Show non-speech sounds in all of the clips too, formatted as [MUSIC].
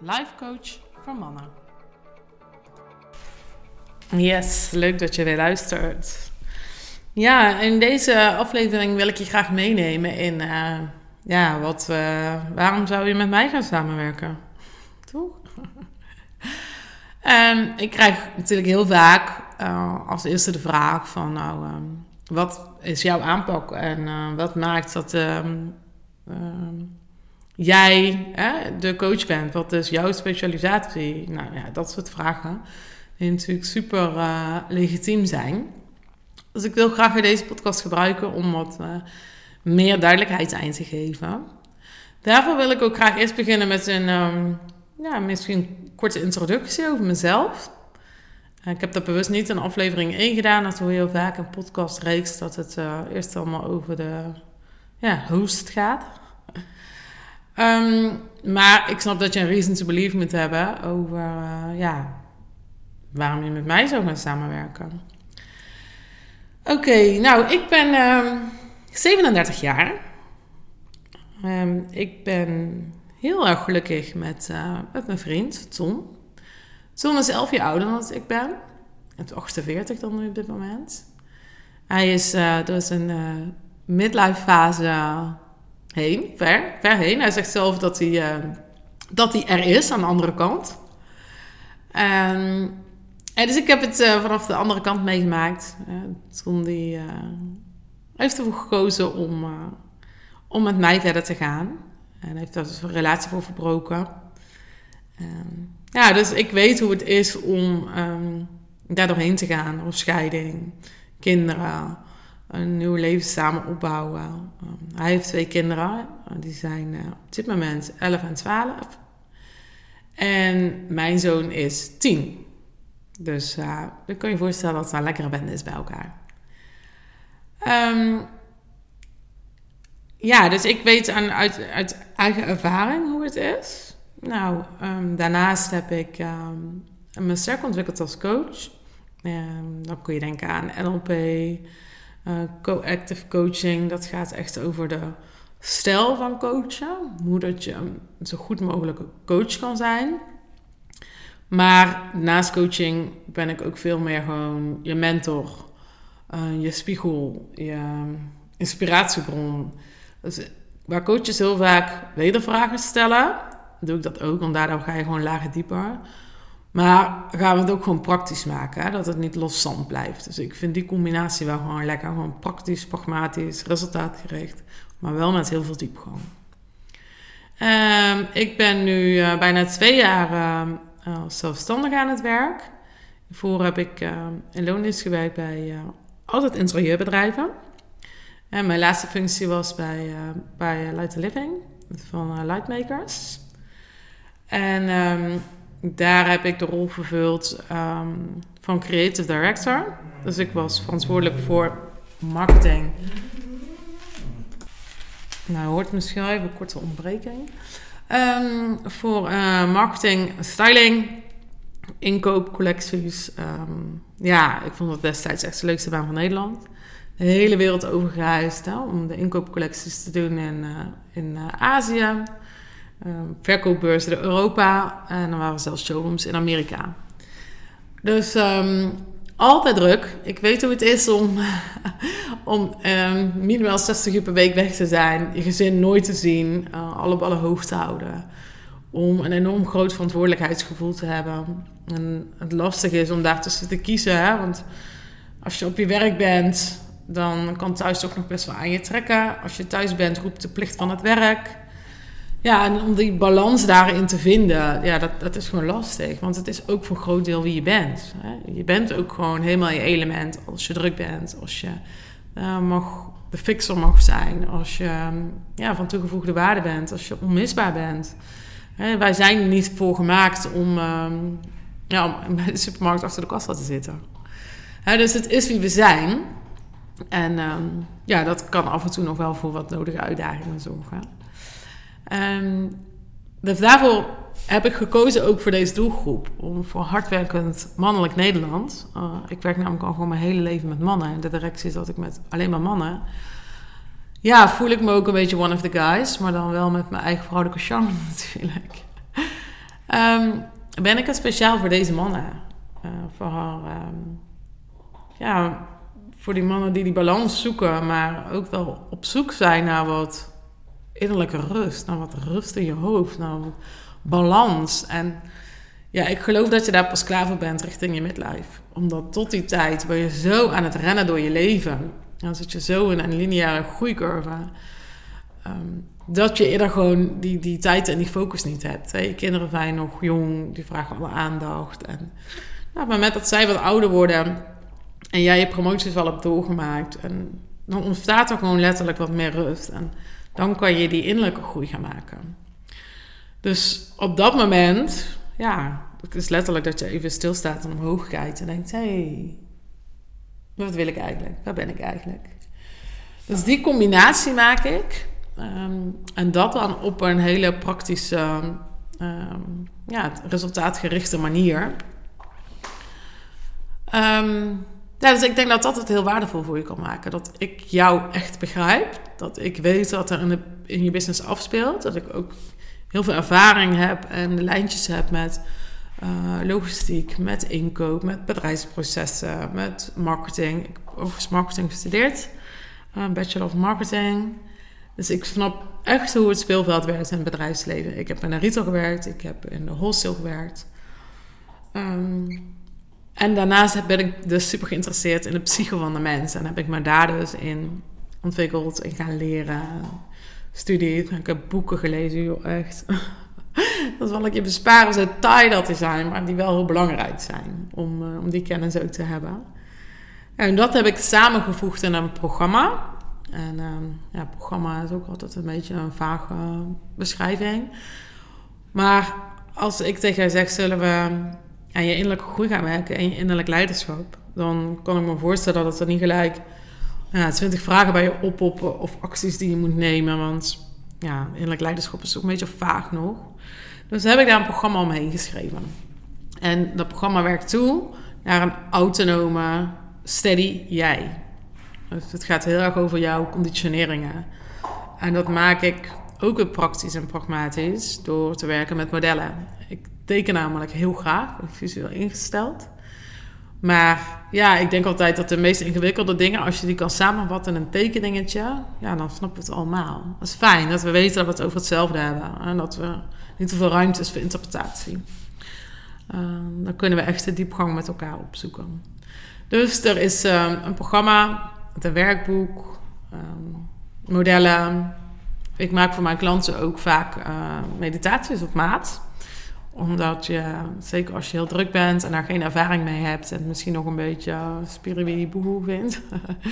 life coach voor mannen. Yes, leuk dat je weer luistert. Ja, in deze aflevering wil ik je graag meenemen in, uh, ja, wat, uh, waarom zou je met mij gaan samenwerken? Toch? um, [LAUGHS] ik krijg natuurlijk heel vaak uh, als eerste de vraag van, nou, um, wat is jouw aanpak en wat maakt dat um, jij de coach bent? Wat is jouw specialisatie? Nou ja, dat soort vragen die natuurlijk super uh, legitiem zijn. Dus ik wil graag deze podcast gebruiken om wat uh, meer duidelijkheid aan te geven. Daarvoor wil ik ook graag eerst beginnen met een um, ja, misschien korte introductie over mezelf. Uh, ik heb dat bewust niet in aflevering 1 gedaan. Dat hoor je heel vaak in podcastreeks dat het eerst allemaal over de ja, host gaat. Um, maar ik snap dat je een reason to believe moet hebben over uh, ja, waarom je met mij zou gaan samenwerken. Oké, nou, ik ben um, 37 jaar. Um, ik ben heel erg gelukkig met, uh, met mijn vriend, Tom. Tom is 11 jaar ouder dan ik ben. Het 48 dan nu op dit moment. Hij is uh, door zijn midlife fase heen, ver, ver heen. Hij zegt zelf dat hij, uh, dat hij er is aan de andere kant. Um, en dus ik heb het uh, vanaf de andere kant meegemaakt. Toen hij heeft ervoor gekozen om, om met mij verder te gaan. En heeft daar dus een relatie voor verbroken. Um, ja, dus ik weet hoe het is om um, daar doorheen te gaan. Of scheiding, kinderen, een nieuw leven samen opbouwen. Um, hij heeft twee kinderen, die zijn uh, op dit moment 11 en 12. En mijn zoon is 10. Dus uh, dan kan je je voorstellen dat het een lekkere bende is bij elkaar. Um, ja, dus ik weet aan, uit, uit eigen ervaring hoe het is. Nou, um, daarnaast heb ik me sterk ontwikkeld als coach. dan kun je denken aan NLP, uh, co-active coaching, dat gaat echt over de stijl van coachen. Hoe dat je zo goed mogelijk coach kan zijn. Maar naast coaching ben ik ook veel meer gewoon je mentor, uh, je spiegel, je inspiratiebron. Dus waar coaches heel vaak wedervragen stellen, doe ik dat ook, want daardoor ga je gewoon lager dieper. Maar gaan we het ook gewoon praktisch maken, hè? dat het niet loszand blijft. Dus ik vind die combinatie wel gewoon lekker. Gewoon praktisch, pragmatisch, resultaatgericht, maar wel met heel veel diepgang. Um, ik ben nu uh, bijna twee jaar uh, zelfstandig aan het werk. Hiervoor heb ik uh, in loondienst gewerkt bij altijd interieurbedrijven. En mijn laatste functie was bij, bij Light Living van Lightmakers. En daar heb ik de rol vervuld um, van creative director. Dus ik was verantwoordelijk voor marketing. Nou, hoort misschien even een korte ontbreking. Um, voor uh, marketing, styling, inkoop, collecties. Um, ja, ik vond het destijds echt de leukste baan van Nederland. De hele wereld overgereisd hè, om de inkoopcollecties te doen in, uh, in uh, Azië verkoopbeurzen in Europa. En dan waren zelfs showrooms in Amerika. Dus um, altijd druk. Ik weet hoe het is om, [LAUGHS] om um, minimaal 60 uur per week weg te zijn. Je gezin nooit te zien. Uh, alle ballen hoog te houden. Om een enorm groot verantwoordelijkheidsgevoel te hebben. En het lastige is om daartussen te kiezen. Hè? Want als je op je werk bent, dan kan thuis toch nog best wel aan je trekken. Als je thuis bent, roept de plicht van het werk. Ja, en om die balans daarin te vinden, ja, dat, dat is gewoon lastig. Want het is ook voor een groot deel wie je bent. Hè? Je bent ook gewoon helemaal je element als je druk bent, als je uh, mag, de fixer mag zijn, als je ja, van toegevoegde waarde bent, als je onmisbaar bent. Hè, wij zijn er niet voor gemaakt om, ehm, ja, om [LAUGHS] bij de supermarkt achter de kassa te zitten. Hè, dus het is wie we zijn. En ehm, ja, dat kan af en toe nog wel voor wat nodige uitdagingen zorgen. Um, dus daarvoor heb ik gekozen ook voor deze doelgroep. Om voor hardwerkend mannelijk Nederland. Uh, ik werk namelijk al gewoon mijn hele leven met mannen. En de directie dat ik met alleen maar mannen. Ja, voel ik me ook een beetje one of the guys. Maar dan wel met mijn eigen vrouwelijke charme [LAUGHS] natuurlijk. Um, ben ik het speciaal voor deze mannen. Uh, voor haar, um, ja, voor die mannen die die balans zoeken. Maar ook wel op zoek zijn naar wat innerlijke rust. Naar wat rust in je hoofd. Naar wat balans. En ja, ik geloof dat je daar pas klaar voor bent richting je midlife. Omdat tot die tijd ben je zo aan het rennen door je leven. Dan zit je zo in een lineaire groeicurve. Um, dat je eerder gewoon die, die tijd en die focus niet hebt. Je kinderen zijn nog jong, die vragen alle aandacht. En nou, op het moment dat zij wat ouder worden en jij je promoties wel hebt doorgemaakt, en dan ontstaat er gewoon letterlijk wat meer rust. En dan kan je die innerlijke groei gaan maken. Dus op dat moment, ja, het is letterlijk dat je even stilstaat en omhoog kijkt en denkt: hé, hey, wat wil ik eigenlijk? Waar ben ik eigenlijk? Dus die combinatie maak ik. Um, en dat dan op een hele praktische, um, ja, resultaatgerichte manier. Um, ja, dus ik denk dat dat het heel waardevol voor je kan maken. Dat ik jou echt begrijp. Dat ik weet wat er in, je business afspeelt. Dat ik ook heel veel ervaring heb en de lijntjes heb met uh, logistiek, met inkoop, met bedrijfsprocessen, met marketing. Ik heb overigens marketing gestudeerd, uh, Bachelor of Marketing. Dus ik snap echt hoe het speelveld werkt in het bedrijfsleven. Ik heb in de retail gewerkt, ik heb in de wholesale gewerkt. Um, en daarnaast ben ik dus super geïnteresseerd in de psyche van de mens. En heb ik me daar dus in ontwikkeld en gaan leren. Studie, ik heb boeken gelezen, joh, echt. [LAUGHS] dat zal ik je besparen, zo taai dat te zijn, maar die wel heel belangrijk zijn om, uh, om die kennis ook te hebben. En dat heb ik samengevoegd in een programma. En uh, ja, programma is ook altijd een beetje een vage beschrijving. Maar als ik tegen jou zeg, zullen we aan je innerlijke groei gaan werken en je innerlijk leiderschap, dan kan ik me voorstellen dat er niet gelijk ja, 20 vragen bij je oppoppen of acties die je moet nemen. Want ja, innerlijk leiderschap is ook een beetje vaag nog. Dus heb ik daar een programma omheen geschreven. En dat programma werkt toe naar een autonome, steady jij. Dus het gaat heel erg over jouw conditioneringen. En dat maak ik ook weer praktisch en pragmatisch door te werken met modellen. Ik teken namelijk heel graag, visueel ingesteld. Maar ja, ik denk altijd dat de meest ingewikkelde dingen, als je die kan samenvatten in een tekeningetje, ja, dan snappen we het allemaal. Dat is fijn dat we weten dat we het over hetzelfde hebben en dat we niet te veel ruimte is voor interpretatie. Uh, dan kunnen we echt de diepgang met elkaar opzoeken. Dus er is uh, een programma, een werkboek, uh, modellen. Ik maak voor mijn klanten ook vaak meditaties op maat omdat je, zeker als je heel druk bent en daar geen ervaring mee hebt en misschien nog een beetje spiritueel boe vindt.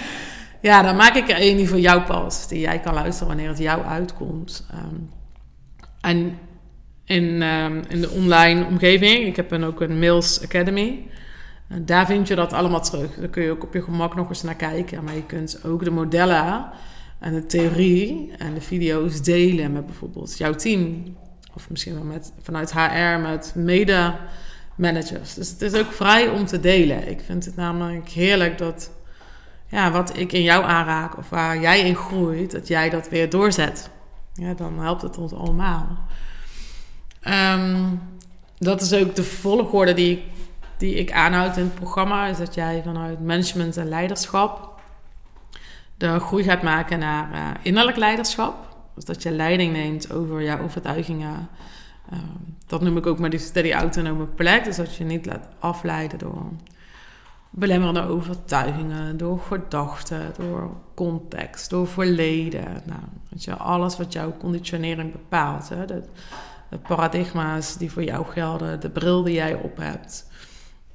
[LAUGHS] ja, dan maak ik er een die voor jou past, die jij kan luisteren wanneer het jou uitkomt. Um, en in, um, in de online omgeving, ik heb dan ook een Mails Academy. Uh, daar vind je dat allemaal terug. Daar kun je ook op je gemak nog eens naar kijken. Maar je kunt ook de modellen en de theorie en de video's delen met bijvoorbeeld jouw team of misschien wel met, vanuit HR met mede-managers. Dus het is ook vrij om te delen. Ik vind het namelijk heerlijk dat ja, wat ik in jou aanraak of waar jij in groeit, dat jij dat weer doorzet. Ja, dan helpt het ons allemaal. Um, dat is ook de volgorde die, die ik aanhoud in het programma. Is dat jij vanuit management en leiderschap de groei gaat maken naar uh, innerlijk leiderschap. Dus dat je leiding neemt over jouw overtuigingen. Uh, dat noem ik ook maar die steady autonome plek. Dus dat je niet laat afleiden door belemmerende overtuigingen, door gedachten, door context, door verleden. Nou, dat je alles wat jouw conditionering bepaalt. Hè, de, de paradigma's die voor jou gelden, de bril die jij op hebt.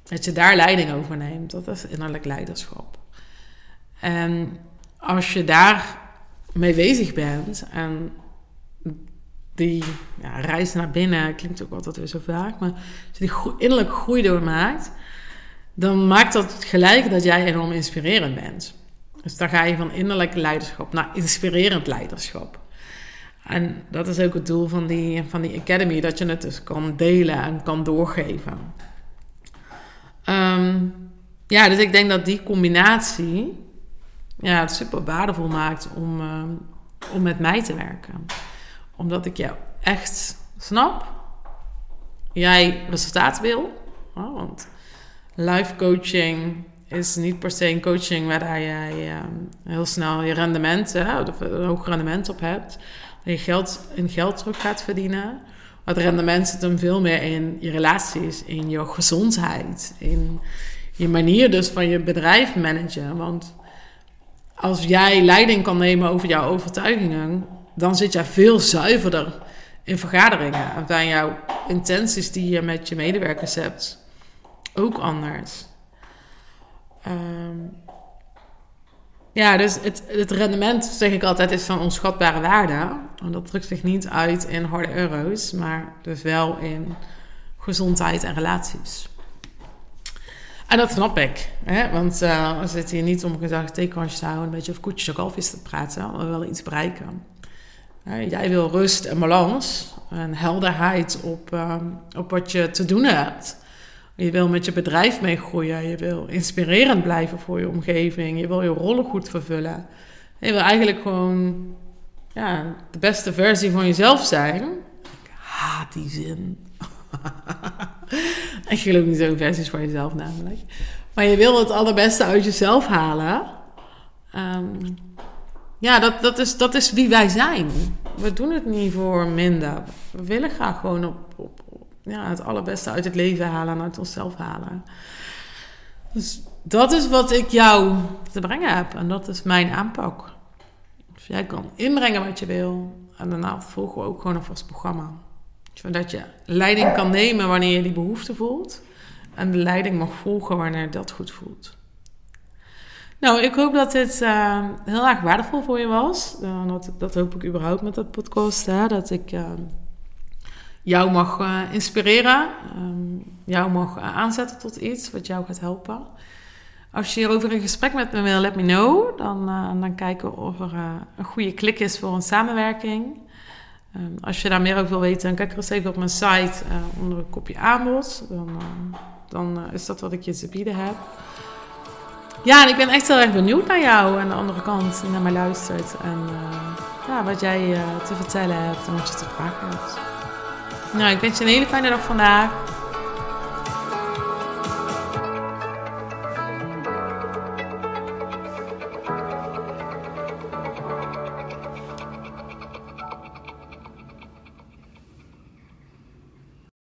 Dat je daar leiding over neemt. Dat is innerlijk leiderschap. En als je daar mee bezig bent en die ja, reis naar binnen, klinkt ook altijd weer zo vaak, maar als je die innerlijke groei doormaakt, dan maakt dat gelijk dat jij enorm inspirerend bent. Dus dan ga je van innerlijk leiderschap naar inspirerend leiderschap. En dat is ook het doel van die, van die academy, dat je het dus kan delen en kan doorgeven. Ehm, ja, dus ik denk dat die combinatie ja, het super waardevol maakt om, ehm, om met mij te werken. Omdat ik jou echt snap. Jij resultaat wil. Oh, want life coaching is niet per se een coaching waar jij ehm, heel snel je rendement, hè, of een hoog rendement op hebt. Dat je geld, in geld terug gaat verdienen. Het rendement zit hem veel meer in je relaties, in je gezondheid, in je manier dus van je bedrijf managen. Want als jij leiding kan nemen over jouw overtuigingen, dan zit jij veel zuiverder in vergaderingen. En zijn jouw intenties die je met je medewerkers hebt ook anders. Um, ja, dus het, het rendement, zeg ik altijd, is van onschatbare waarde. En dat drukt zich niet uit in harde euro's, maar dus wel in gezondheid en relaties. En dat snap ik. Hè? Want uh, we zitten hier niet om gezegd theekransje te houden, een beetje over koetjes en kalfjes te praten. We willen iets bereiken. jij wil rust en balans en helderheid op, uh, op wat je te doen hebt. Je wil met je bedrijf meegroeien. Je wil inspirerend blijven voor je omgeving. Je wil je rollen goed vervullen. Je wil eigenlijk gewoon ja, de beste versie van jezelf zijn. Ik haat die zin. [LAUGHS] [LAUGHS] ik geloof niet zo'n versies van jezelf namelijk. Maar je wil het allerbeste uit jezelf halen. Um, ja, dat, dat, is, dat is wie wij zijn. We doen het niet voor minder. We willen graag gewoon op, op, ja, het allerbeste uit het leven halen en uit onszelf halen. Dus dat is wat ik jou te brengen heb. En dat is mijn aanpak. Dus jij kan inbrengen wat je wil. En daarna volgen we ook gewoon een vast programma. Zodat je leiding kan nemen wanneer je die behoefte voelt. En de leiding mag volgen wanneer dat goed voelt. Nou, ik hoop dat dit uh, heel erg waardevol voor je was. Uh, dat, dat hoop ik überhaupt met dat podcast. Hè? Dat ik uh, jou mag inspireren, um, jou mag aanzetten tot iets wat jou gaat helpen. Als je hierover een gesprek met me wil, let me know. Dan, dan kijken we of er een goede klik is voor een samenwerking. Um, als je daar meer over wil weten, dan kijk er eens even op mijn site onder een kopje aanbod. Dan, dan is dat wat ik je te bieden heb. Ja, en ik ben echt heel erg benieuwd naar jou aan de andere kant, die naar mij luistert. En ja, wat jij te vertellen hebt en wat je te vragen hebt. Nou, ik wens je een hele fijne dag vandaag.